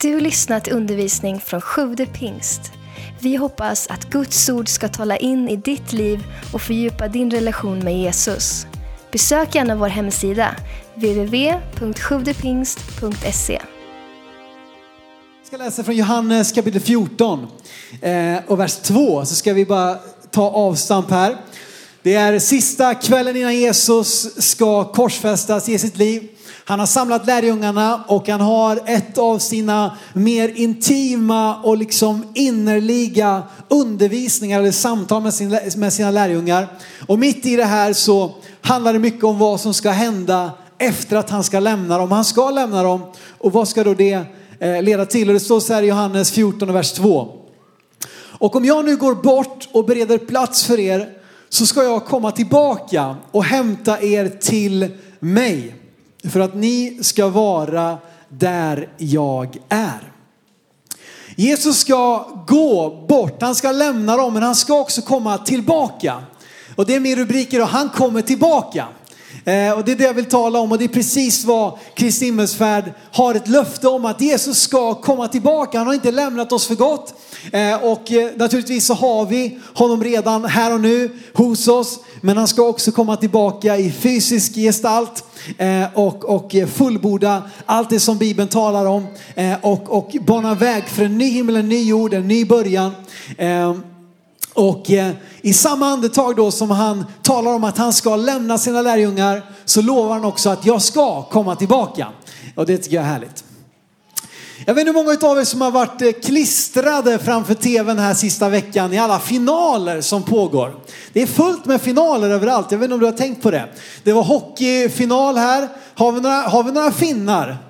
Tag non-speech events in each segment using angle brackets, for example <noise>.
Du har lyssnat till undervisning från Sjude pingst. Vi hoppas att Guds ord ska tala in i ditt liv och fördjupa din relation med Jesus. Besök gärna vår hemsida, www.sjuvdepingst.se. Jag ska läsa från Johannes kapitel 14 eh, och vers 2 så ska vi bara ta avstamp här. Det är sista kvällen innan Jesus ska korsfästas, ge sitt liv. Han har samlat lärjungarna och han har ett av sina mer intima och liksom innerliga undervisningar eller samtal med, sin, med sina lärjungar. Och mitt i det här så handlar det mycket om vad som ska hända efter att han ska lämna dem. Han ska lämna dem och vad ska då det eh, leda till? Och det står så här i Johannes 14 vers 2. Och om jag nu går bort och bereder plats för er så ska jag komma tillbaka och hämta er till mig för att ni ska vara där jag är. Jesus ska gå bort, han ska lämna dem men han ska också komma tillbaka. Och det är min rubrik idag, han kommer tillbaka. Eh, och det är det jag vill tala om och det är precis vad Kristi himmelsfärd har ett löfte om att Jesus ska komma tillbaka. Han har inte lämnat oss för gott. Eh, och eh, naturligtvis så har vi honom redan här och nu hos oss. Men han ska också komma tillbaka i fysisk gestalt eh, och, och eh, fullborda allt det som Bibeln talar om. Eh, och, och bana väg för en ny himmel, en ny jord, en ny början. Och eh, i samma andetag då som han talar om att han ska lämna sina lärjungar så lovar han också att jag ska komma tillbaka. Och det tycker jag är härligt. Jag vet inte hur många av er som har varit eh, klistrade framför tvn här sista veckan i alla finaler som pågår. Det är fullt med finaler överallt. Jag vet inte om du har tänkt på det. Det var hockeyfinal här. Har vi några, har vi några finnar?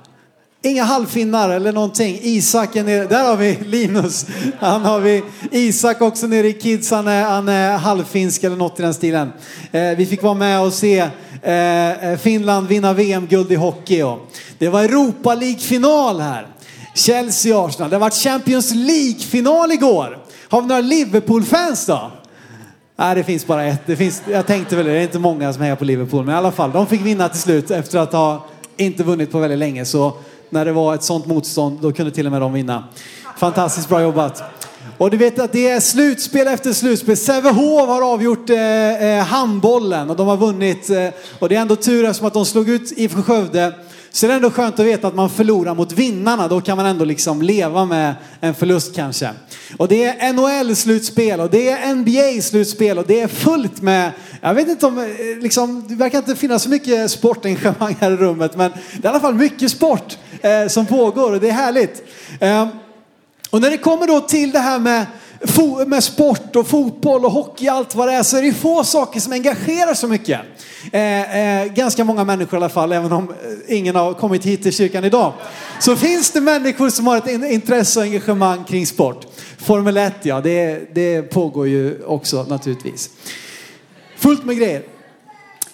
Inga halvfinnar eller någonting. Isak är nere, där har vi Linus. Han har vi Isak också nere i Kids, han är, han är halvfinsk eller något i den stilen. Eh, vi fick vara med och se eh, eh Finland vinna VM-guld i hockey. Och det var Europa League-final här. Chelsea-Arsenal. Det har varit Champions League-final igår. Har vi några Liverpool-fans då? Nej, det finns bara ett. Det finns, jag tänkte väl det, det är inte många som hejar på Liverpool, men i alla fall, de fick vinna till slut efter att ha inte vunnit på väldigt länge. Så när det var ett sånt motstånd, då kunde till och med de vinna. Fantastiskt bra jobbat. Och du vet att det är slutspel efter slutspel. Sävehof har avgjort eh, eh handbollen och de har vunnit. Eh, och det är ändå tur eftersom att de slog ut IFK Skövde. Så det är ändå skönt att veta att man förlorar mot vinnarna. Då kan man ändå liksom leva med en förlust kanske. Och det är NHL-slutspel och det är NBA-slutspel och det är fullt med, jag vet inte om, eh, liksom, det verkar inte finnas så mycket sportengagemang här i rummet, men det är i alla fall mycket sport eh, som pågår och det är härligt. Eh, och när det kommer då till det här med med sport och fotboll och hockey, allt vad det är, så är det få saker som engagerar så mycket. Eh, eh, ganska många människor i alla fall, även om eh, ingen har kommit hit till kyrkan idag. Så finns det människor som har ett intresse och engagemang kring sport. Formel 1, ja, det, det pågår ju också naturligtvis. Fullt med grejer.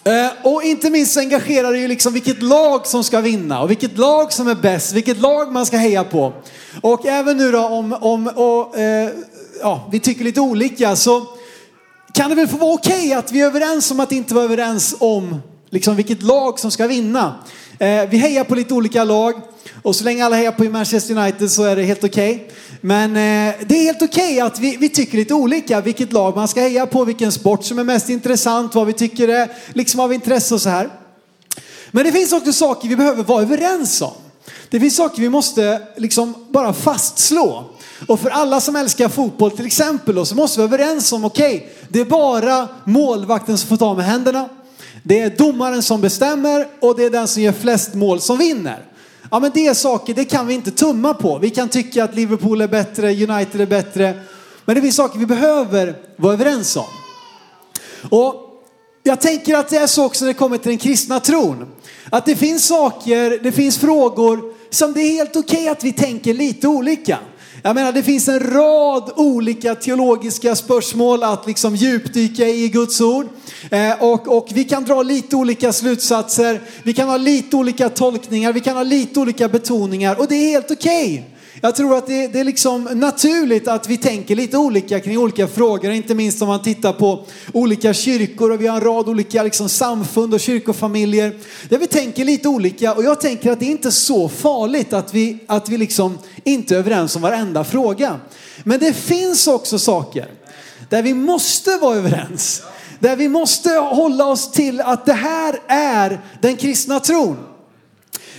Eh, och inte minst engagerar det ju liksom vilket lag som ska vinna och vilket lag som är bäst, vilket lag man ska heja på. Och även nu då om, om och, eh, ja, vi tycker lite olika så kan det väl få vara okej okay att vi är överens om att inte vara överens om liksom vilket lag som ska vinna. Eh, vi hejar på lite olika lag och så länge alla hejar på Manchester United så är det helt okej. Okay. Men eh, det är helt okej okay att vi, vi tycker lite olika vilket lag man ska heja på, vilken sport som är mest intressant, vad vi tycker är liksom av intresse och så här. Men det finns också saker vi behöver vara överens om. Det finns saker vi måste liksom bara fastslå. Och för alla som älskar fotboll till exempel då, så måste vi vara överens om, okej, okay, det är bara målvakten som får ta med händerna. Det är domaren som bestämmer och det är den som gör flest mål som vinner. Ja men det är saker, det kan vi inte tumma på. Vi kan tycka att Liverpool är bättre, United är bättre. Men det finns saker vi behöver vara överens om. Och jag tänker att det är så också när det kommer till den kristna tron. Att det finns saker, det finns frågor som det är helt okej okay att vi tänker lite olika. Jag menar det finns en rad olika teologiska spörsmål att liksom djupdyka i Guds ord. Eh, och, och vi kan dra lite olika slutsatser, vi kan ha lite olika tolkningar, vi kan ha lite olika betoningar och det är helt okej. Okay. Jag tror att det, det, är liksom naturligt att vi tänker lite olika kring olika frågor, inte minst om man tittar på olika kyrkor och vi har en rad olika liksom samfund och kyrkofamiljer där vi tänker lite olika och jag tänker att det är inte så farligt att vi, att vi liksom inte är överens om varenda fråga. Men det finns också saker där vi måste vara överens. Där vi måste hålla oss till att det här är den kristna tron.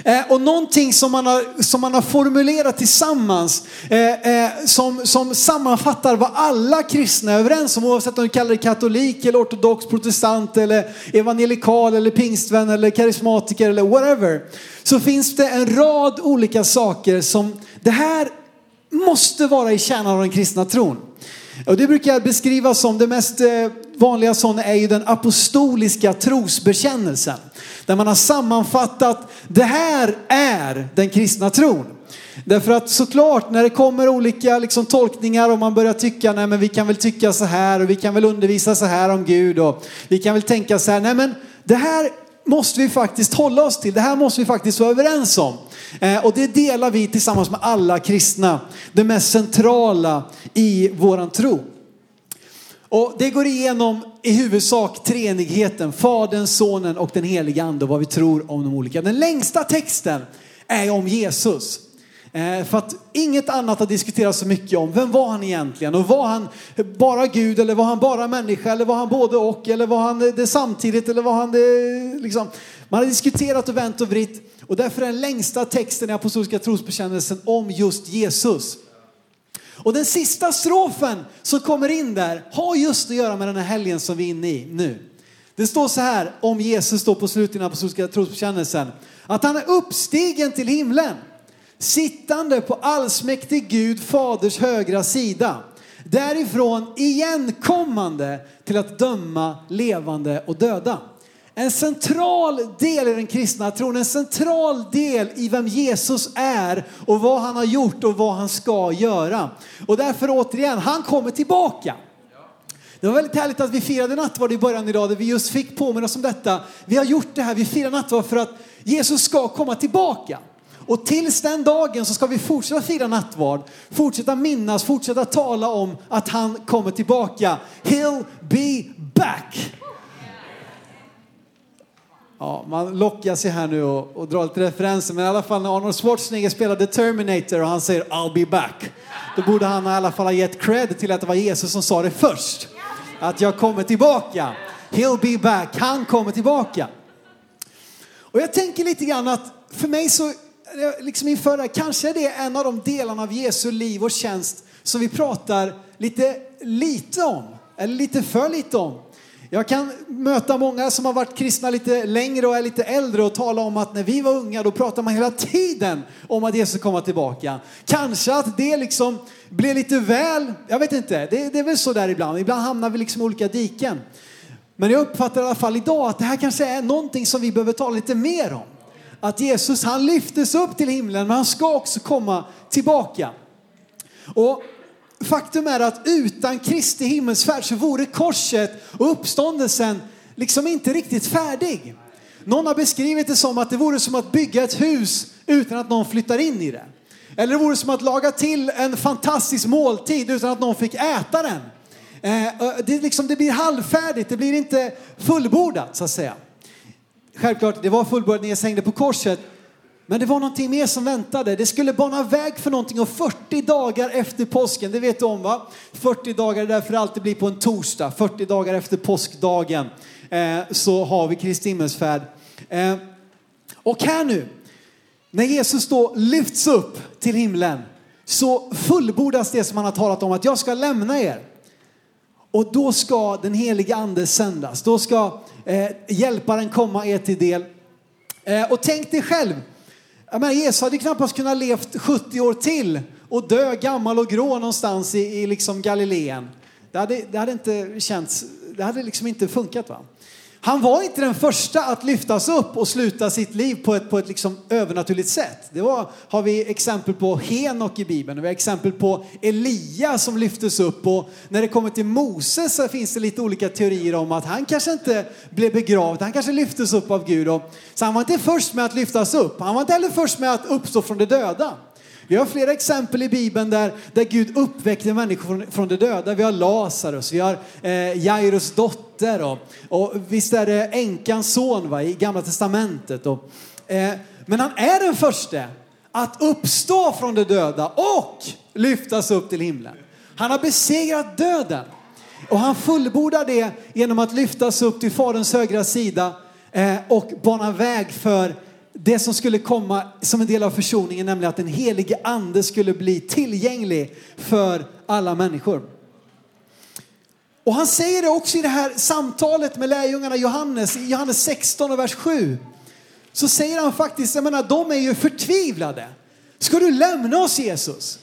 Eh, och någonting som man har, som man har formulerat tillsammans eh, eh, som, som sammanfattar vad alla kristna är överens om oavsett om du kallar dig katolik eller ortodox, protestant eller evangelikal eller pingstvän eller karismatiker eller whatever. Så finns det en rad olika saker som det här måste vara i kärnan av den kristna tron. Och det brukar jag beskriva som det mest eh, vanliga sådana är ju den apostoliska trosbekännelsen. Där man har sammanfattat, det här är den kristna tron. Därför att såklart när det kommer olika liksom, tolkningar och man börjar tycka, nej men vi kan väl tycka så här och vi kan väl undervisa så här om Gud och vi kan väl tänka så här, nej men det här måste vi faktiskt hålla oss till, det här måste vi faktiskt vara överens om. Eh, och det delar vi tillsammans med alla kristna, det mest centrala i våran tro. Och det går igenom i huvudsak treenigheten, Fadern, Sonen och den Helige Ande och vad vi tror om de olika. Den längsta texten är om Jesus. Eh, för att inget annat har diskuterats så mycket om vem var han egentligen och var han bara Gud eller var han bara människa eller var han både och eller var han det samtidigt eller var han det liksom. Man har diskuterat och vänt och vritt och därför är den längsta texten i apostoliska trosbekännelsen om just Jesus. Och den sista strofen som kommer in där har just att göra med den här helgen som vi är inne i nu. Det står så här om Jesus då på slutet i den apostoliska trosbekännelsen. Att han är uppstigen till himlen. Sittande på allsmäktig Gud faders högra sida. Därifrån igenkommande till att döma levande och döda. En central del i den kristna tron, en central del i vem Jesus är och vad han har gjort och vad han ska göra. Och därför återigen, han kommer tillbaka. Det var väldigt härligt att vi firade nattvard i början idag där vi just fick påminna oss om detta. Vi har gjort det här, vi firar nattvard för att Jesus ska komma tillbaka. Och tills den dagen så ska vi fortsätta fira nattvard, fortsätta minnas, fortsätta tala om att han kommer tillbaka. He'll be back. Ja, man lockar sig här nu och, och drar lite referenser, men i alla fall när Arnold Schwarzenegger spelade Terminator och han säger I'll be back, då borde han i alla fall ha gett cred till att det var Jesus som sa det först. Att jag kommer tillbaka. He'll be back. Han kommer tillbaka. Och jag tänker lite grann att för mig så, liksom inför det här, kanske är det en av de delarna av Jesu liv och tjänst som vi pratar lite lite om, eller lite för lite om. Jag kan möta många som har varit kristna lite längre och är lite äldre och tala om att när vi var unga då pratade man hela tiden om att Jesus kommer tillbaka. Kanske att det liksom blev lite väl, jag vet inte, det, det är väl så där ibland. Ibland hamnar vi liksom i olika diken. Men jag uppfattar i alla fall idag att det här kanske är någonting som vi behöver tala lite mer om. Att Jesus han lyftes upp till himlen men han ska också komma tillbaka. Och faktum är att utan Kristi himmelsfärd så vore korset och uppståndelsen liksom inte riktigt färdig. Någon har beskrivit det som att det vore som att bygga ett hus utan att någon flyttar in i det. Eller det vore som att laga till en fantastisk måltid utan att någon fick äta den. Eh, det, liksom, det blir halvfärdigt, det blir inte fullbordat så att säga. Självklart, det var fullbordat när Jesus hängde på korset. Men det var någonting mer som väntade. Det skulle bana väg för någonting och 40 dagar efter påsken, det vet du om va? 40 dagar är därför alltid blir på en torsdag. 40 dagar efter påskdagen eh, så har vi Kristi himmelsfärd. Eh, och här nu, när Jesus då lyfts upp till himlen så fullbordas det som han har talat om att jag ska lämna er. Och då ska den heliga ande sändas. Då ska eh, hjälparen komma er till del. Eh, och tänk dig själv jag menar, Jesus hade knappast kunnat levt 70 år till och dö gammal och grå någonstans i, i liksom Galileen. Det hade, det hade inte känts, det hade liksom inte funkat. Va? Han var inte den första att lyftas upp och sluta sitt liv på ett, på ett liksom övernaturligt sätt. Det var, har vi exempel på Henok i Bibeln, vi har exempel på Elia som lyftes upp och när det kommer till Moses så finns det lite olika teorier om att han kanske inte blev begravd, han kanske lyftes upp av Gud. Och, så han var inte först med att lyftas upp, han var inte heller först med att uppstå från de döda. Vi har flera exempel i Bibeln där, där Gud uppväckte människor från, från de döda. Vi har Lazarus, vi har eh, Jairus dotter och, och visst är det änkans son va, i Gamla Testamentet. Då. eh, men han är den första att uppstå från de döda och lyftas upp till himlen. Han har besegrat döden. Och han fullbordar det genom att lyftas upp till Faderns högra sida eh, och bana väg för det som skulle komma som en del av försoningen, nämligen att den helige ande skulle bli tillgänglig för alla människor. Och han säger det också i det här samtalet med lärjungarna Johannes, i Johannes 16 och vers 7. Så säger han faktiskt, jag menar de är ju förtvivlade. Ska du lämna oss Jesus?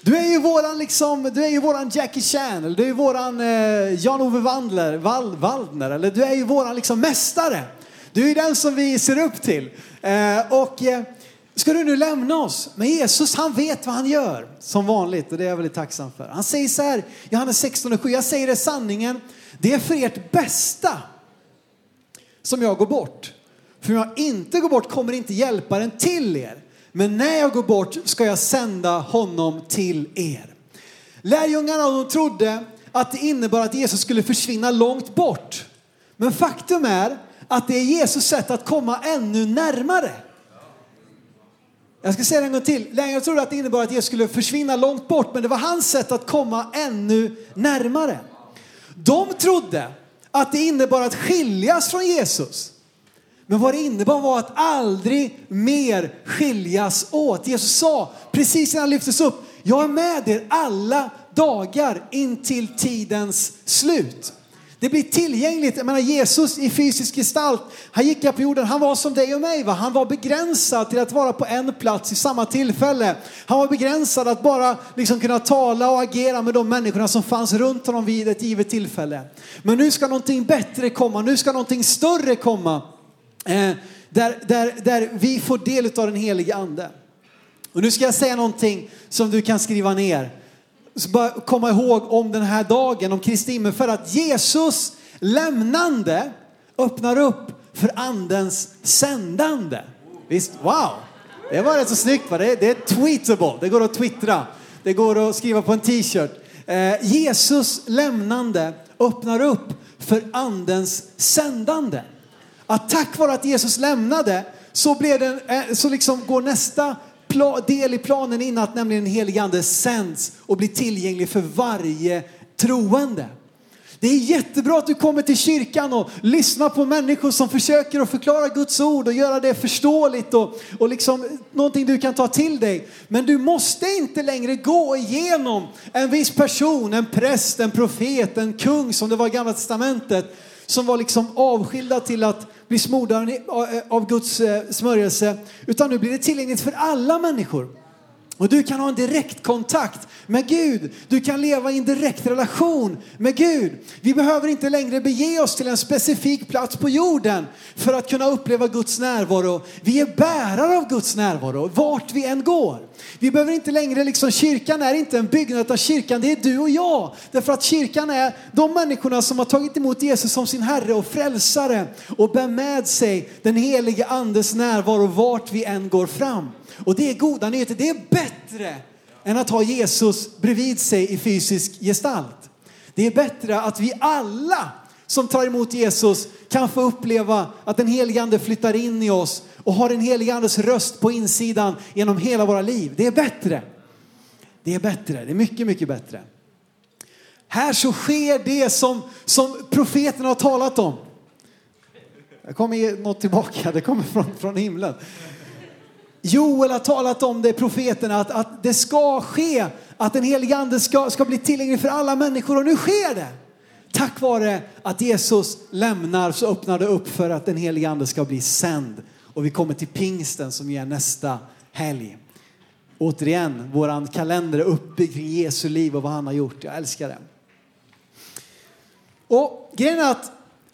Du är ju våran, liksom, du är ju våran Jackie Chan, eller du är ju våran eh, Jan-Ove Waldner, Val, Waldner, eller du är ju våran liksom mästare. Du är ju den som vi ser upp till. Eh, och eh, ska du nu lämna oss? Men Jesus han vet vad han gör, som vanligt, och det är jag väldigt tacksam för. Han säger så här, Johannes 16 och 7, jag säger det sanningen, det är för ert bästa som jag går bort. För om jag inte går bort kommer inte hjälparen till er. Men när jag går bort ska jag sända honom till er. Lärjungarna de trodde att det innebar att Jesus skulle försvinna långt bort. Men faktum är att det är Jesus sätt att komma ännu närmare. Jag ska säga det en gång till. Lärjungarna trodde att det innebar att Jesus skulle försvinna långt bort, men det var hans sätt att komma ännu närmare. De trodde att det innebar att skiljas från Jesus. Men vad det innebar var att aldrig mer skiljas åt. Jesus sa precis innan han lyftes upp, jag är med er alla dagar in till tidens slut. Det blir tillgängligt. Jag menar Jesus i fysisk gestalt, han gick här på jorden, han var som dig och mig. Va? Han var begränsad till att vara på en plats i samma tillfälle. Han var begränsad att bara liksom kunna tala och agera med de människorna som fanns runt honom vid ett givet tillfälle. Men nu ska någonting bättre komma, nu ska någonting större komma. Eh, där, där, där vi får del av den helige ande. Och nu ska jag säga någonting som du kan skriva ner. Så bara komma ihåg om den här dagen, om Kristi himmelfärd, att Jesus lämnande öppnar upp för andens sändande. Visst, wow! Det var rätt så snyggt va? Det, det är tweetable, det går att twittra. Det går att skriva på en t-shirt. Eh, Jesus lämnande öppnar upp för andens sändande. Att tack vare att Jesus lämnade så, blev det, eh, så liksom går nästa del i planen in att nämligen den helige ande sänds och blir tillgänglig för varje troende. Det är jättebra att du kommer till kyrkan och lyssnar på människor som försöker att förklara Guds ord och göra det förståeligt och, och liksom någonting du kan ta till dig. Men du måste inte längre gå igenom en viss person, en präst, en profet, en kung som det var i gamla testamentet som var liksom avskilda till att bli smorda av Guds eh, smörjelse. Utan nu blir det tillgängligt för alla människor. Och du kan ha en direkt kontakt med Gud. Du kan leva i en direkt relation med Gud. Vi behöver inte längre bege oss till en specifik plats på jorden för att kunna uppleva Guds närvaro. Vi är bärare av Guds närvaro vart vi än går. Vi behöver inte längre, liksom kyrkan är inte en byggnad utan kyrkan det är du och jag. Därför att kyrkan är de människorna som har tagit emot Jesus som sin Herre och frälsare och bär med sig den helige andes närvaro vart vi än går fram. Och det är goda nyheter. Det är bättre än att ha Jesus bredvid sig i fysisk gestalt. Det är bättre att vi alla som tar emot Jesus kan få uppleva att den helige ande flyttar in i oss och har den helige andes röst på insidan genom hela våra liv. Det är bättre. Det är bättre. Det är mycket, mycket bättre. Här så sker det som, som profeten har talat om. Det kommer något tillbaka, det kommer från, från himlen. Joel har talat om det, profeterna, att, att det ska ske, att den helige ande ska, ska bli tillgänglig för alla människor och nu sker det. Tack vare att Jesus lämnar så öppnar det upp för att den helige ande ska bli sänd. Och vi kommer till pingsten som är nästa helg. Återigen, våran kalender är uppbyggd kring Jesu liv och vad han har gjort. Jag älskar det. Och grejen är att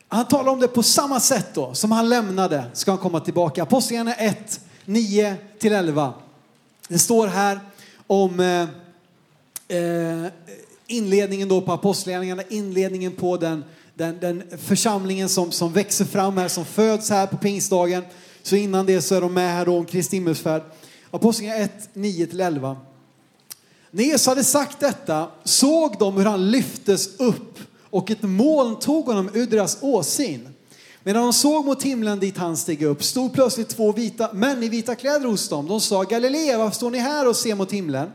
han talar om det på samma sätt då som han lämnade ska han komma tillbaka. Apostlagärningarna 1 9 till 11. Det står här om eh, eh, inledningen då på apostlagärningarna, inledningen på den, den, den församlingen som, som växer fram här, som föds här på pingstdagen. Så innan det så är de med här då om Kristi himmelsfärd. Apostlagärningarna 1, 9-11. När Jesus hade sagt detta såg de hur han lyftes upp och ett moln tog honom ur deras åsyn. Medan de såg mot himlen dit han steg upp stod plötsligt två vita, män i vita kläder hos dem. De sa Galilea, varför står ni här och ser mot himlen?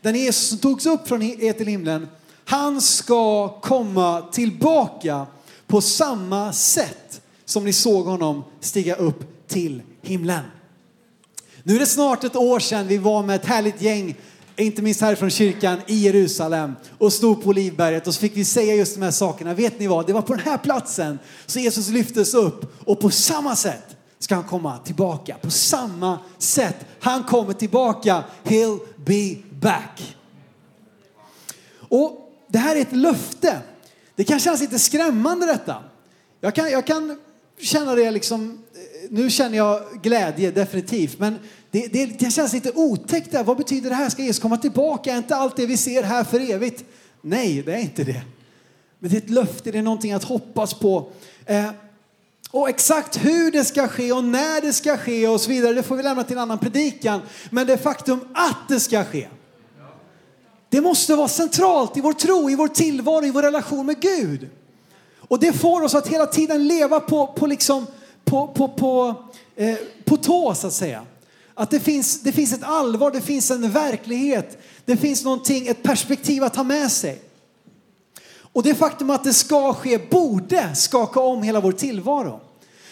Den Jesus som togs upp från er till himlen, han ska komma tillbaka på samma sätt som ni såg honom stiga upp till himlen. Nu är det snart ett år sedan vi var med ett härligt gäng inte minst härifrån kyrkan i Jerusalem och stod på Olivberget och så fick vi säga just de här sakerna. Vet ni vad? Det var på den här platsen som Jesus lyftes upp och på samma sätt ska han komma tillbaka. På samma sätt. Han kommer tillbaka. He'll be back. Och det här är ett löfte. Det kan kännas lite skrämmande detta. Jag kan, jag kan känna det liksom, eh, nu känner jag glädje definitivt, men det, det, det känns lite otäckt där. Vad betyder det här? Ska Jesus komma tillbaka? Är inte allt det vi ser här för evigt? Nej, det är inte det. Men det är ett löfte, det är någonting att hoppas på. Eh, och exakt hur det ska ske och när det ska ske och så vidare, det får vi lämna till en annan predikan. Men det faktum att det ska ske, det måste vara centralt i vår tro, i vår tillvaro, i vår relation med Gud. Och det får oss att hela tiden leva på, på, liksom, på, på, på, eh, på tå, så att säga. Att det finns, det finns ett allvar, det finns en verklighet, det finns någonting, ett perspektiv att ta med sig. Och det faktum att det ska ske borde skaka om hela vår tillvaro.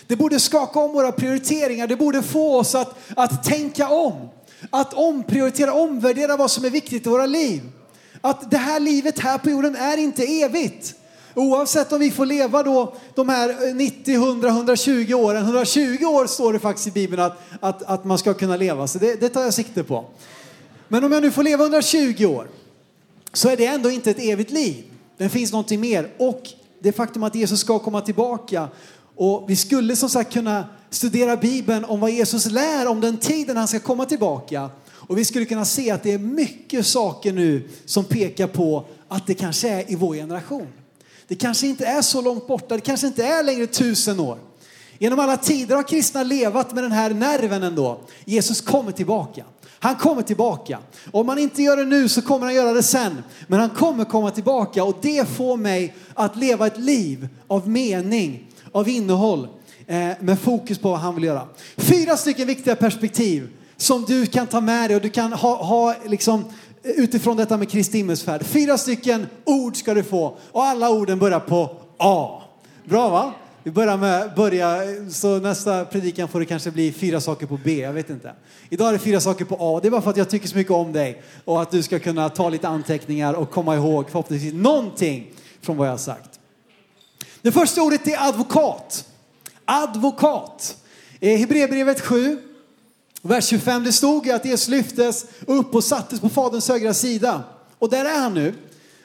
Det borde skaka om våra prioriteringar, det borde få oss att, att tänka om. Att omprioritera, omvärdera vad som är viktigt i våra liv. Att det här livet här på jorden är inte evigt. Oavsett om vi får leva då de här 90, 100, 120 åren. 120 år står det faktiskt i Bibeln att, att, att man ska kunna leva, så det, det tar jag sikte på. Men om jag nu får leva 120 år så är det ändå inte ett evigt liv. Det finns någonting mer. Och det faktum att Jesus ska komma tillbaka. Och vi skulle som sagt kunna studera Bibeln om vad Jesus lär om den tiden han ska komma tillbaka. Och vi skulle kunna se att det är mycket saker nu som pekar på att det kanske är i vår generation. Det kanske inte är så långt borta, det kanske inte är längre tusen år. Genom alla tider har kristna levat med den här nerven ändå. Jesus kommer tillbaka. Han kommer tillbaka. Om han inte gör det nu så kommer han göra det sen. Men han kommer komma tillbaka och det får mig att leva ett liv av mening, av innehåll eh, med fokus på vad han vill göra. Fyra stycken viktiga perspektiv som du kan ta med dig och du kan ha, ha liksom utifrån detta med Kristi himmelsfärd. Fyra stycken ord ska du få och alla orden börjar på A. Bra va? Vi börjar med börja, så nästa predikan får det kanske bli fyra saker på B, jag vet inte. Idag är det fyra saker på A. Det är bara för att jag tycker så mycket om dig och att du ska kunna ta lite anteckningar och komma ihåg förhoppningsvis någonting från vad jag har sagt. Det första ordet är advokat. Advokat. Hebreerbrevet 7 Vers 25, det stod ju att Jesus lyftes upp och sattes på Faderns högra sida. Och där är han nu.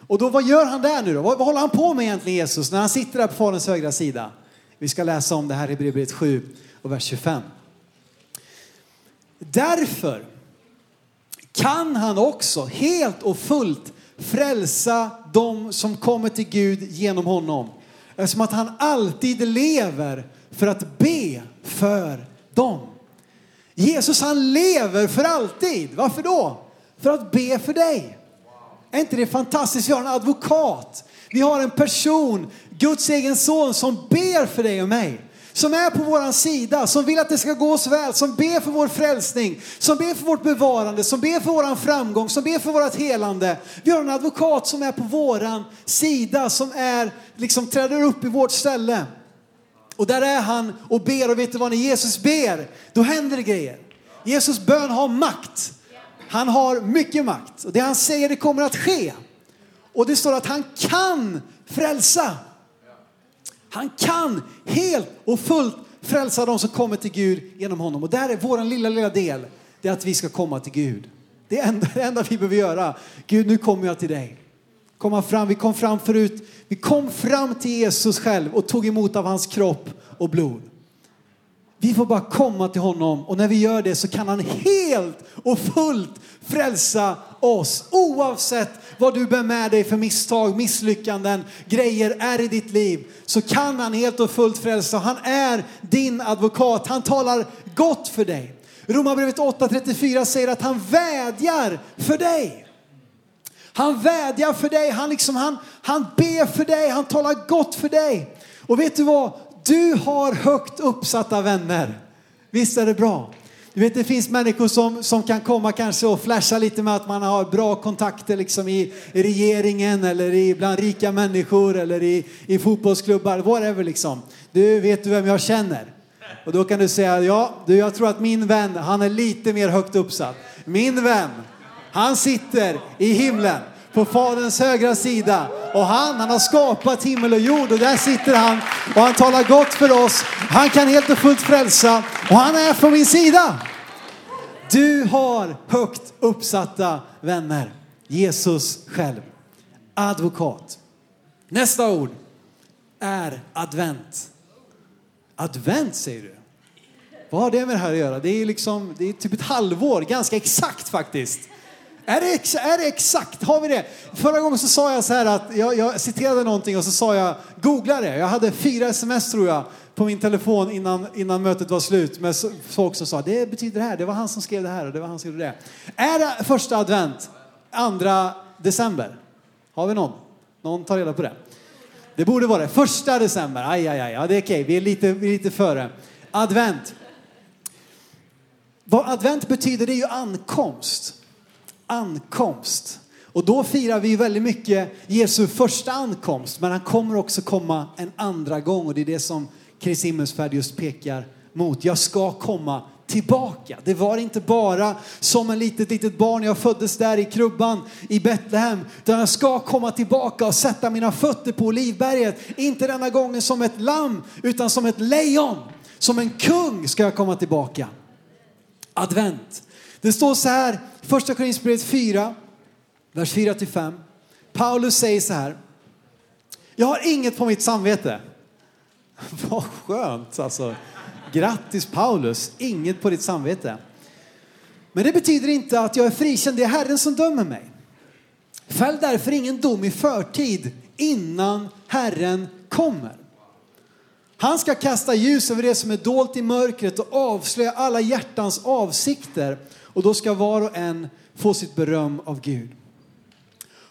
Och då, vad gör han där nu då? Vad, vad håller han på med egentligen Jesus när han sitter där på Faderns högra sida? Vi ska läsa om det här i Hebreerbrevet 7 och vers 25. Därför kan han också helt och fullt frälsa de som kommer till Gud genom honom. Eftersom att han alltid lever för att be för dem. Jesus han lever för alltid. Varför då? För att be för dig. Är inte det fantastiskt? Vi har en advokat. Vi har en person, Guds egen son, som ber för dig och mig. Som är på våran sida, som vill att det ska gå oss väl, som ber för vår frälsning, som ber för vårt bevarande, som ber för våran framgång, som ber för vårt helande. Vi har en advokat som är på våran sida, som är, liksom träder upp i vårt ställe. Och där är han och ber och vet du vad, när Jesus ber, då händer det grejer. Jesus bön har makt. Han har mycket makt. Och det han säger, det kommer att ske. Och det står att han kan frälsa. Han kan helt och fullt frälsa de som kommer till Gud genom honom. Och där är vår lilla, lilla del, det är att vi ska komma till Gud. Det är det enda vi behöver göra. Gud, nu kommer jag till dig komma fram. Vi kom fram förut. Vi kom fram till Jesus själv och tog emot av hans kropp och blod. Vi får bara komma till honom och när vi gör det så kan han helt och fullt frälsa oss. Oavsett vad du bär med dig för misstag, misslyckanden, grejer är i ditt liv så kan han helt och fullt frälsa. Han är din advokat. Han talar gott för dig. Romarbrevet 8.34 säger att han vädjar för dig. Han vädjar för dig, han, liksom, han, han ber för dig, han talar gott för dig. Och vet du vad? Du har högt uppsatta vänner. Visst är det bra? Du vet det finns människor som, som kan komma kanske och flasha lite med att man har bra kontakter liksom i, i regeringen eller i, bland rika människor eller i, i fotbollsklubbar, whatever liksom. Du vet du vem jag känner? Och då kan du säga, ja, du, jag tror att min vän, han är lite mer högt uppsatt. Min vän, han sitter i himlen på Faderns högra sida. Och han, han har skapat himmel och jord och där sitter han och han talar gott för oss. Han kan helt och fullt frälsa och han är på min sida. Du har högt uppsatta vänner. Jesus själv. Advokat. Nästa ord är advent. Advent säger du? Vad har det med det här att göra? Det är liksom, det är typ ett halvår, ganska exakt faktiskt. Är det, ex, är det exakt? Har vi det? Förra gången så sa jag så här att jag, jag citerade någonting och så sa jag googla det. Jag hade fyra sms tror jag på min telefon innan, innan mötet var slut med folk som sa det betyder det här, det var han som skrev det här och det var han som gjorde det. Är det första advent, andra december? Har vi någon? Någon tar reda på det? Det borde vara det. Första december, aj, aj, aj, ja, det är okej, vi är lite, vi är lite före. Advent. Vad advent betyder det är ju ankomst ankomst. Och då firar vi väldigt mycket Jesu första ankomst, men han kommer också komma en andra gång och det är det som Kristi himmelsfärd just pekar mot. Jag ska komma tillbaka. Det var inte bara som en litet, litet barn, jag föddes där i krubban i Betlehem, utan jag ska komma tillbaka och sätta mina fötter på Olivberget. Inte denna gången som ett lamm, utan som ett lejon. Som en kung ska jag komma tillbaka. Advent. Det står så här, första Korinthierbrevet 4, vers 4-5. Paulus säger så här. Jag har inget på mitt samvete. <laughs> Vad skönt alltså. Grattis Paulus, inget på ditt samvete. Men det betyder inte att jag är frikänd, det är Herren som dömer mig. Fäll därför ingen dom i förtid innan Herren kommer. Han ska kasta ljus över det som är dolt i mörkret och avslöja alla hjärtans avsikter. Och då ska var och en få sitt beröm av Gud.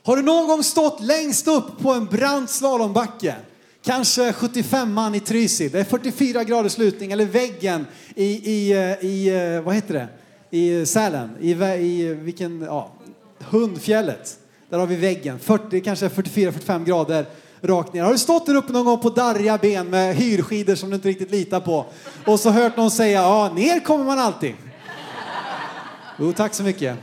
Har du någon gång stått längst upp på en brant slalombacke? Kanske 75 man i Trysil, det är 44 graders lutning, eller väggen i, i, eh, i eh, vad heter det, i Sälen, i, i vilken, ja, Hundfjället. Där har vi väggen, 40, kanske 44-45 grader rakt ner. Har du stått där uppe någon gång på darriga ben med hyrskidor som du inte riktigt litar på och så hört någon säga, ja, ner kommer man alltid. Jo, tack så mycket.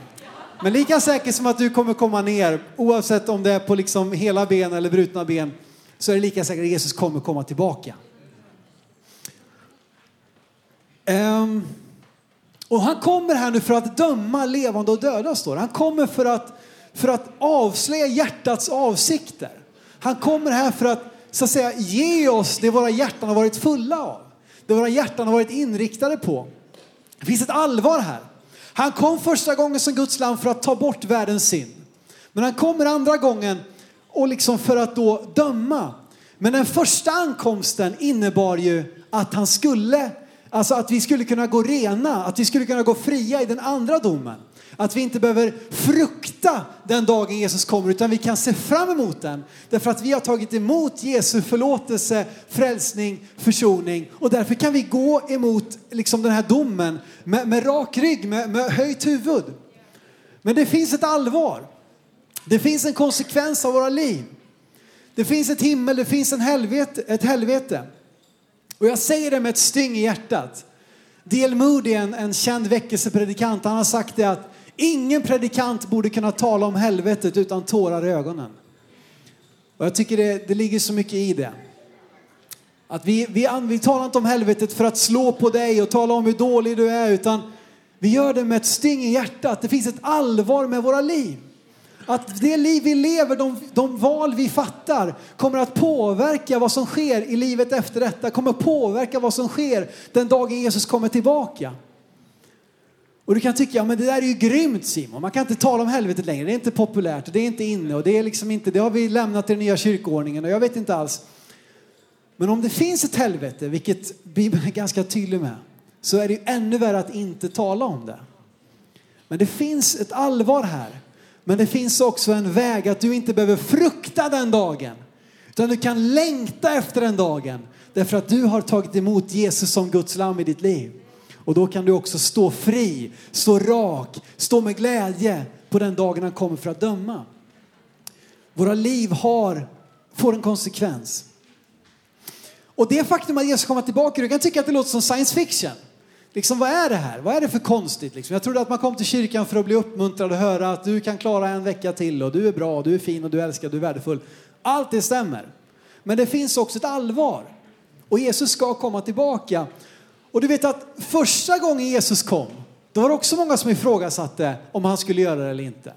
Men lika säkert som att du kommer komma ner, oavsett om det är på liksom hela ben eller brutna ben, så är det lika säkert att Jesus kommer komma tillbaka. Um, och han kommer här nu för att döma levande och döda, står Han kommer för att, för att avslöja hjärtats avsikter. Han kommer här för att, så att säga, ge oss det våra hjärtan har varit fulla av. Det våra hjärtan har varit inriktade på. Det finns ett allvar här. Han kom första gången som Guds lam för att ta bort världens synd. Men han kommer andra gången och liksom för att då döma. Men den första ankomsten innebar ju att han skulle, alltså att vi skulle kunna gå rena, att vi skulle kunna gå fria i den andra domen. Att vi inte behöver frukta den dagen Jesus kommer utan vi kan se fram emot den. Därför att vi har tagit emot Jesu förlåtelse, frälsning, försoning och därför kan vi gå emot liksom den här domen med, med rak rygg, med, med höjt huvud. Men det finns ett allvar. Det finns en konsekvens av våra liv. Det finns ett himmel, det finns en helvete, ett helvete. Och jag säger det med ett styng i hjärtat. D.L. Moody, en, en känd väckelsepredikant, han har sagt det att Ingen predikant borde kunna tala om helvetet utan tårar i ögonen. Och jag tycker det, det ligger så mycket i det. Att vi, vi, vi talar inte om helvetet för att slå på dig och tala om hur dålig du är utan vi gör det med ett sting i hjärtat. Det finns ett allvar med våra liv. Att det liv vi lever, de, de val vi fattar kommer att påverka vad som sker i livet efter detta. Kommer påverka vad som sker den dagen Jesus kommer tillbaka. Och du kan tycka, ja men det där är ju grymt Simon. Man kan inte tala om helvetet längre. Det är inte populärt, det är inte inne och det är liksom inte, det har vi lämnat i den nya kyrkoordningen och jag vet inte alls. Men om det finns ett helvete, vilket Bibeln är ganska tydlig med, så är det ju ännu värre att inte tala om det. Men det finns ett allvar här. Men det finns också en väg att du inte behöver frukta den dagen. Utan du kan längta efter den dagen. Därför att du har tagit emot Jesus som Guds lam i ditt liv. Och då kan du också stå fri, stå rak, stå med glädje på den dagen han kommer för att döma. Våra liv har, får en konsekvens. Och det faktum att Jesus kommer tillbaka, du kan tycka att det låter som science fiction. Liksom, vad är det här? Vad är det för konstigt? Liksom? Jag trodde att man kom till kyrkan för att bli uppmuntrad och höra att du kan klara en vecka till och du är bra, och du är fin och du älskar du är värdefull. Allt det stämmer. Men det finns också ett allvar. Och Jesus ska komma tillbaka. Och du vet att första gången Jesus kom, då var det också många som ifrågasatte om han skulle göra det eller inte.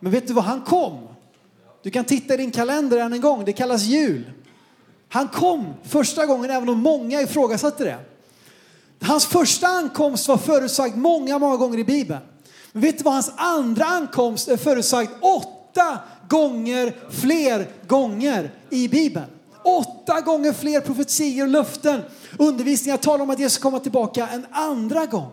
Men vet du vad? Han kom. Du kan titta i din kalender än en gång, det kallas jul. Han kom första gången även om många ifrågasatte det. Hans första ankomst var förutsagd många, många gånger i Bibeln. Men vet du vad hans andra ankomst är förutsagd åtta gånger fler gånger i Bibeln. Åtta gånger fler profetier och löften, undervisningar talar om att Jesus kommer tillbaka en andra gång.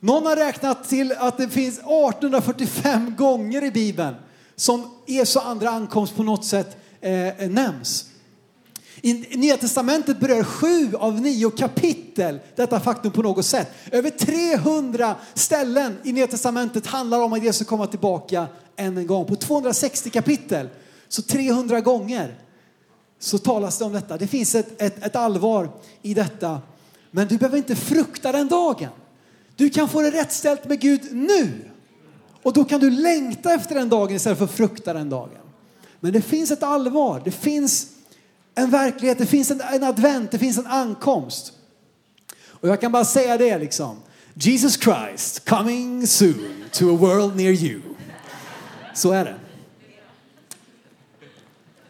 Någon har räknat till att det finns 1845 gånger i Bibeln som Jesu andra ankomst på något sätt eh, nämns. I Nya Testamentet berör sju av nio kapitel detta faktum på något sätt. Över 300 ställen i Nya Testamentet handlar om att Jesus kommer tillbaka än en gång. På 260 kapitel, så 300 gånger, så talas det om detta. Det finns ett, ett, ett allvar i detta. Men du behöver inte frukta den dagen. Du kan få det rätt ställt med Gud nu. Och då kan du längta efter den dagen istället för att frukta den dagen. Men det finns ett allvar, det finns en verklighet, det finns en, en advent, det finns en ankomst. Och jag kan bara säga det liksom. Jesus Christ coming soon to a world near you. Så är det.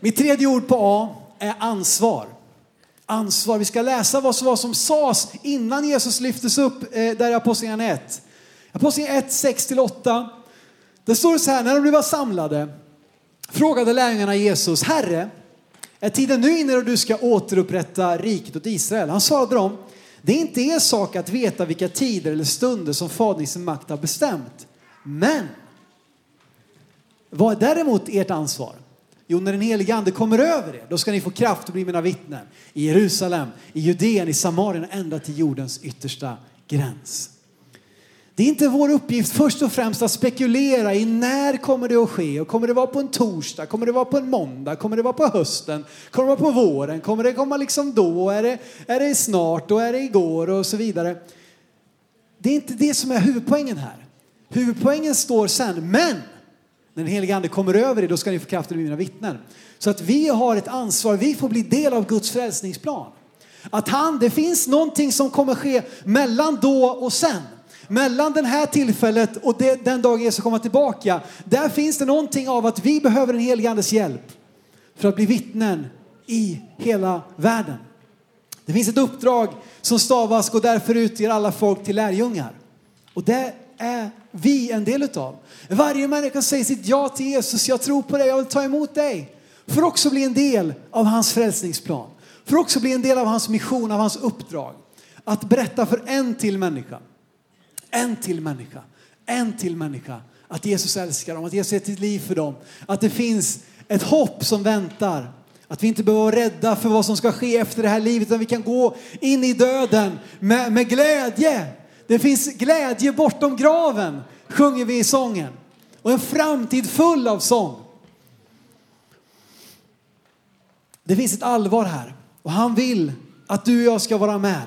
Mitt tredje ord på A är ansvar. Ansvar. Vi ska läsa vad som, vad som sades innan Jesus lyftes upp eh, där i Apostlagärningarna 1. Apostlagärningarna 1, 6-8. Det står så här, när de var samlade frågade lärjungarna Jesus, Herre, är tiden nu inne då du ska återupprätta riket åt Israel? Han svarade dem, det är inte er sak att veta vilka tider eller stunder som Fadern i sin makt har bestämt. Men vad är däremot ert ansvar? Jo, när den helige ande kommer över er, då ska ni få kraft att bli mina vittnen i Jerusalem, i Judeen, i Samarien och ända till jordens yttersta gräns. Det är inte vår uppgift först och främst att spekulera i när kommer det att ske? Och kommer det vara på en torsdag, kommer det vara på en måndag, kommer det vara på hösten, kommer det vara på våren, kommer det komma liksom då, är det, är det snart? Och är det igår? Och så vidare. Det är inte det som är huvudpoängen här. Huvudpoängen står sen, men när den helige ande kommer över er, då ska ni få kraft att bli mina vittnen. Så att vi har ett ansvar, vi får bli del av Guds frälsningsplan. Att han, det finns någonting som kommer ske mellan då och sen. Mellan det här tillfället och det, den dagen Jesus kommer tillbaka, där finns det någonting av att vi behöver den helige Andes hjälp för att bli vittnen i hela världen. Det finns ett uppdrag som stavas gå därför ut till alla folk till lärjungar. Och det är vi en del utav. Varje människa säger sitt ja till Jesus, jag tror på dig, jag vill ta emot dig. För också bli en del av hans frälsningsplan. För också bli en del av hans mission, av hans uppdrag. Att berätta för en till människa en till människa, en till människa. Att Jesus älskar dem, att Jesus är sitt liv för dem. Att det finns ett hopp som väntar. Att vi inte behöver vara rädda för vad som ska ske efter det här livet, utan vi kan gå in i döden med, med glädje. Det finns glädje bortom graven, sjunger vi i sången. Och en framtid full av sång. Det finns ett allvar här och han vill att du och jag ska vara med.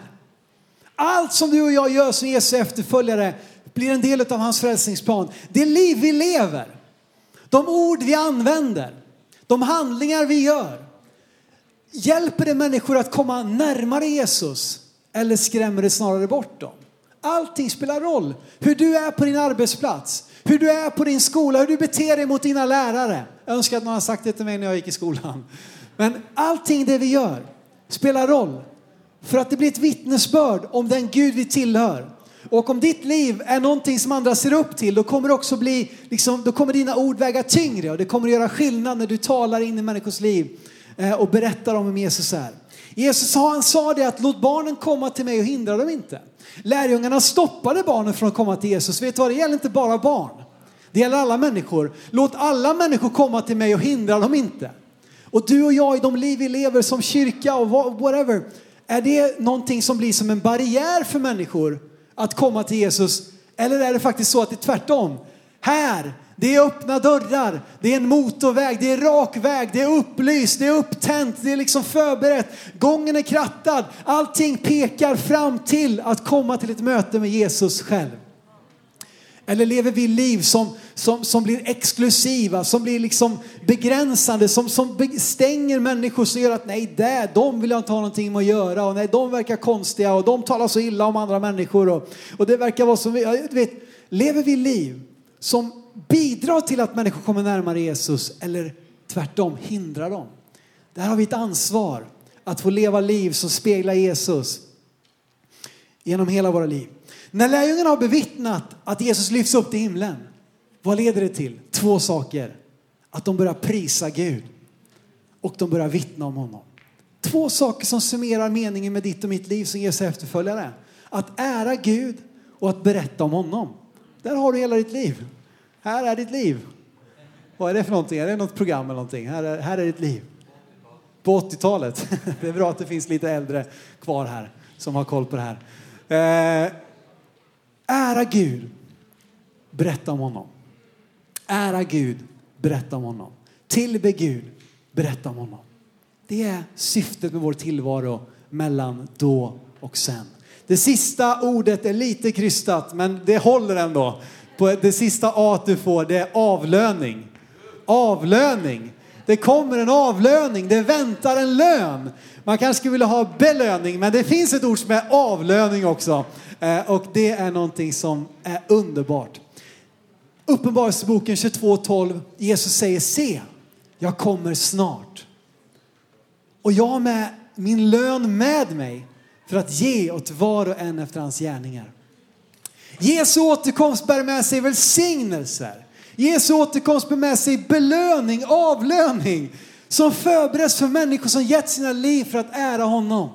Allt som du och jag gör som Jesu efterföljare blir en del av hans frälsningsplan. Det liv vi lever, de ord vi använder, de handlingar vi gör. Hjälper det människor att komma närmare Jesus eller skrämmer det snarare bort dem? Allting spelar roll. Hur du är på din arbetsplats, hur du är på din skola, hur du beter dig mot dina lärare. Jag önskar att någon hade sagt det till mig när jag gick i skolan. Men allting det vi gör spelar roll. För att det blir ett vittnesbörd om den Gud vi tillhör. Och om ditt liv är någonting som andra ser upp till, då kommer det också bli, liksom, då kommer dina ord väga tyngre och det kommer att göra skillnad när du talar in i människors liv eh, och berättar om vem Jesus är. Jesus sa, han sa det att låt barnen komma till mig och hindra dem inte. Lärjungarna stoppade barnen från att komma till Jesus. Vet du vad, det gäller inte bara barn. Det gäller alla människor. Låt alla människor komma till mig och hindra dem inte. Och du och jag i de liv vi lever som kyrka och whatever, är det någonting som blir som en barriär för människor att komma till Jesus? Eller är det faktiskt så att det är tvärtom? Här, det är öppna dörrar, det är en motorväg, det är rak väg, det är upplyst, det är upptänt, det är liksom förberett. Gången är krattad, allting pekar fram till att komma till ett möte med Jesus själv. Eller lever vi liv som, som, som blir exklusiva, som blir liksom begränsande, som, som stänger människor som gör att nej, där, de vill jag inte ha någonting med att göra och nej, de verkar konstiga och de talar så illa om andra människor och, och det verkar vara som, du vet, lever vi liv som bidrar till att människor kommer närmare Jesus eller tvärtom hindrar dem? Där har vi ett ansvar att få leva liv som speglar Jesus genom hela våra liv. När lärjungarna har bevittnat att Jesus lyfts upp till himlen, vad leder det till? Två saker. Att de börjar prisa Gud och de börjar vittna om honom. Två saker som summerar meningen med ditt och mitt liv som Jesu efterföljare. Att ära Gud och att berätta om honom. Där har du hela ditt liv. Här är ditt liv. Vad är det för någonting? Är det något program eller någonting? Här är, här är ditt liv. På 80-talet. <laughs> Det är bra att det finns lite äldre kvar här som har koll på det här. Eh, Ära Gud, berätta om honom. Ära Gud, berätta om honom. Tillbe Gud, berätta om honom. Det är syftet med vår tillvaro mellan då och sen. Det sista ordet är lite krystat, men det håller ändå. På det sista A du får, det är avlöning. Avlöning. Det kommer en avlöning, det väntar en lön. Man kanske skulle vilja ha belöning, men det finns ett ord som är avlöning också. Eh, och det är någonting som är underbart. Uppenbarelseboken 22.12, Jesus säger se, jag kommer snart. Och jag har med min lön med mig för att ge åt var och en efter hans gärningar. Jesu återkomst bär med sig välsignelser. Jesu återkomst bär med sig belöning, avlöning som förbereds för människor som gett sina liv för att ära honom.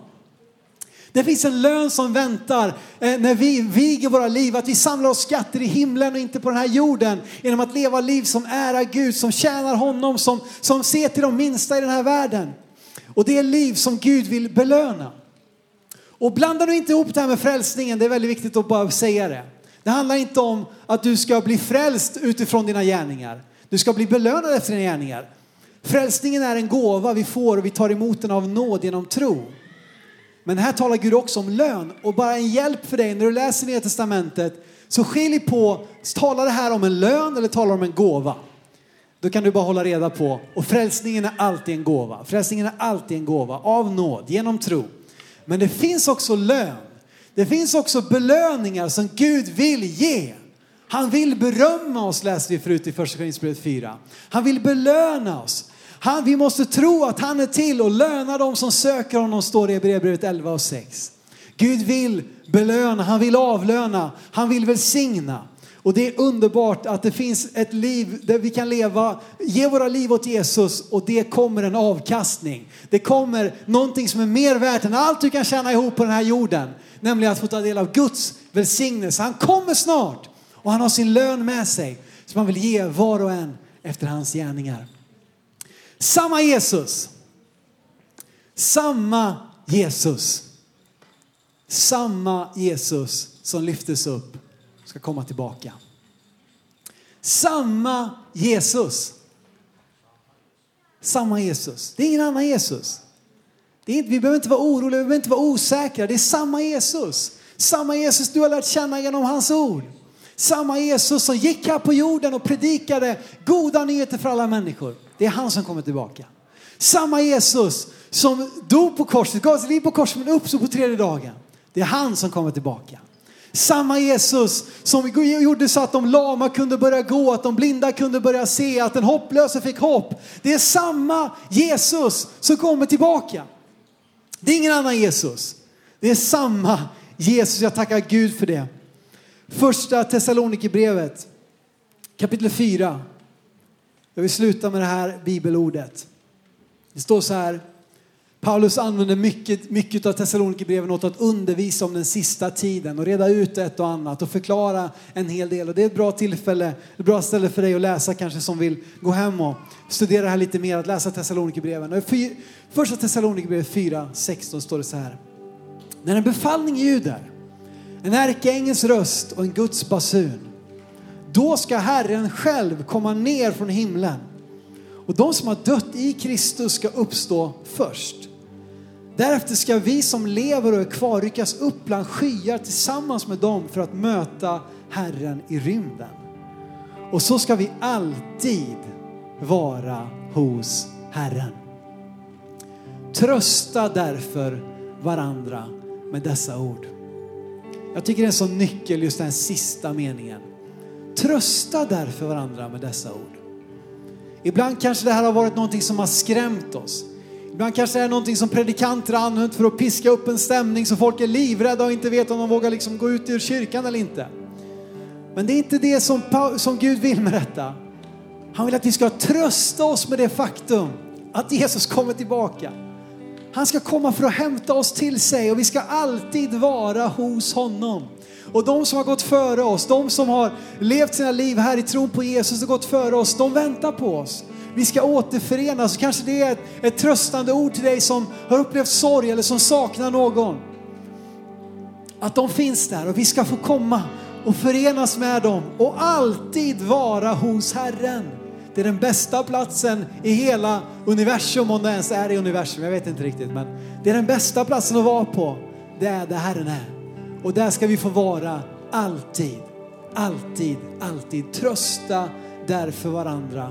Det finns en lön som väntar eh, när vi viger våra liv, att vi samlar oss skatter i himlen och inte på den här jorden genom att leva liv som ärar Gud, som tjänar honom, som, som ser till de minsta i den här världen. Och det är liv som Gud vill belöna. Och blanda nu inte ihop det här med frälsningen, det är väldigt viktigt att bara säga det. Det handlar inte om att du ska bli frälst utifrån dina gärningar. Du ska bli belönad efter dina gärningar. Frälsningen är en gåva vi får och vi tar emot den av nåd genom tro. Men här talar Gud också om lön och bara en hjälp för dig när du läser Nya Testamentet så skilj på, talar det här om en lön eller talar om en gåva? Då kan du bara hålla reda på, och frälsningen är alltid en gåva. Frälsningen är alltid en gåva av nåd, genom tro. Men det finns också lön. Det finns också belöningar som Gud vill ge. Han vill berömma oss läste vi förut i första Korinthierbrevet 4. Han vill belöna oss. Han, vi måste tro att han är till och löna dem som söker honom, står det i Hebreerbrevet 11 och 6. Gud vill belöna, han vill avlöna, han vill välsigna. Och det är underbart att det finns ett liv där vi kan leva, ge våra liv åt Jesus och det kommer en avkastning. Det kommer någonting som är mer värt än allt du kan tjäna ihop på den här jorden. Nämligen att få ta del av Guds välsignelse. Han kommer snart och han har sin lön med sig som han vill ge var och en efter hans gärningar. Samma Jesus. Samma Jesus. Samma Jesus som lyftes upp ska komma tillbaka. Samma Jesus. Samma Jesus. Det är ingen annan Jesus. Det är inte, vi behöver inte vara oroliga, vi behöver inte vara osäkra. Det är samma Jesus. Samma Jesus du har lärt känna genom hans ord. Samma Jesus som gick här på jorden och predikade goda nyheter för alla människor. Det är han som kommer tillbaka. Samma Jesus som dog på korset, gav sitt liv på korset men uppstod på tredje dagen. Det är han som kommer tillbaka. Samma Jesus som gjorde så att de lama kunde börja gå, att de blinda kunde börja se, att den hopplöse fick hopp. Det är samma Jesus som kommer tillbaka. Det är ingen annan Jesus. Det är samma Jesus. Jag tackar Gud för det. Första Thessalonikerbrevet kapitel 4. Jag vill sluta med det här bibelordet. Det står så här. Paulus använder mycket, mycket av Thessalonikerbreven åt att undervisa om den sista tiden och reda ut ett och annat och förklara en hel del. Och det är ett bra tillfälle, ett bra ställe för dig att läsa kanske som vill gå hem och studera det här lite mer, att läsa Thessalonikerbreven. Första Thessalonikerbrevet 4, 16 står det så här. När en befallning ljuder, en ärkeängels röst och en Guds basun, då ska Herren själv komma ner från himlen och de som har dött i Kristus ska uppstå först. Därefter ska vi som lever och är kvar ryckas upp bland skyar tillsammans med dem för att möta Herren i rymden. Och så ska vi alltid vara hos Herren. Trösta därför varandra med dessa ord. Jag tycker det är en sån nyckel just den sista meningen. Trösta därför varandra med dessa ord. Ibland kanske det här har varit någonting som har skrämt oss. Ibland kanske det är någonting som predikanter har använt för att piska upp en stämning så folk är livrädda och inte vet om de vågar liksom gå ut ur kyrkan eller inte. Men det är inte det som, som Gud vill med detta. Han vill att vi ska trösta oss med det faktum att Jesus kommer tillbaka. Han ska komma för att hämta oss till sig och vi ska alltid vara hos honom. Och de som har gått före oss, de som har levt sina liv här i tron på Jesus och gått före oss, de väntar på oss. Vi ska återförenas. Kanske det är ett, ett tröstande ord till dig som har upplevt sorg eller som saknar någon. Att de finns där och vi ska få komma och förenas med dem och alltid vara hos Herren. Det är den bästa platsen i hela universum, om det ens är i universum. Jag vet inte riktigt, men det är den bästa platsen att vara på. Det är där Herren är. Och där ska vi få vara alltid, alltid, alltid. Trösta därför varandra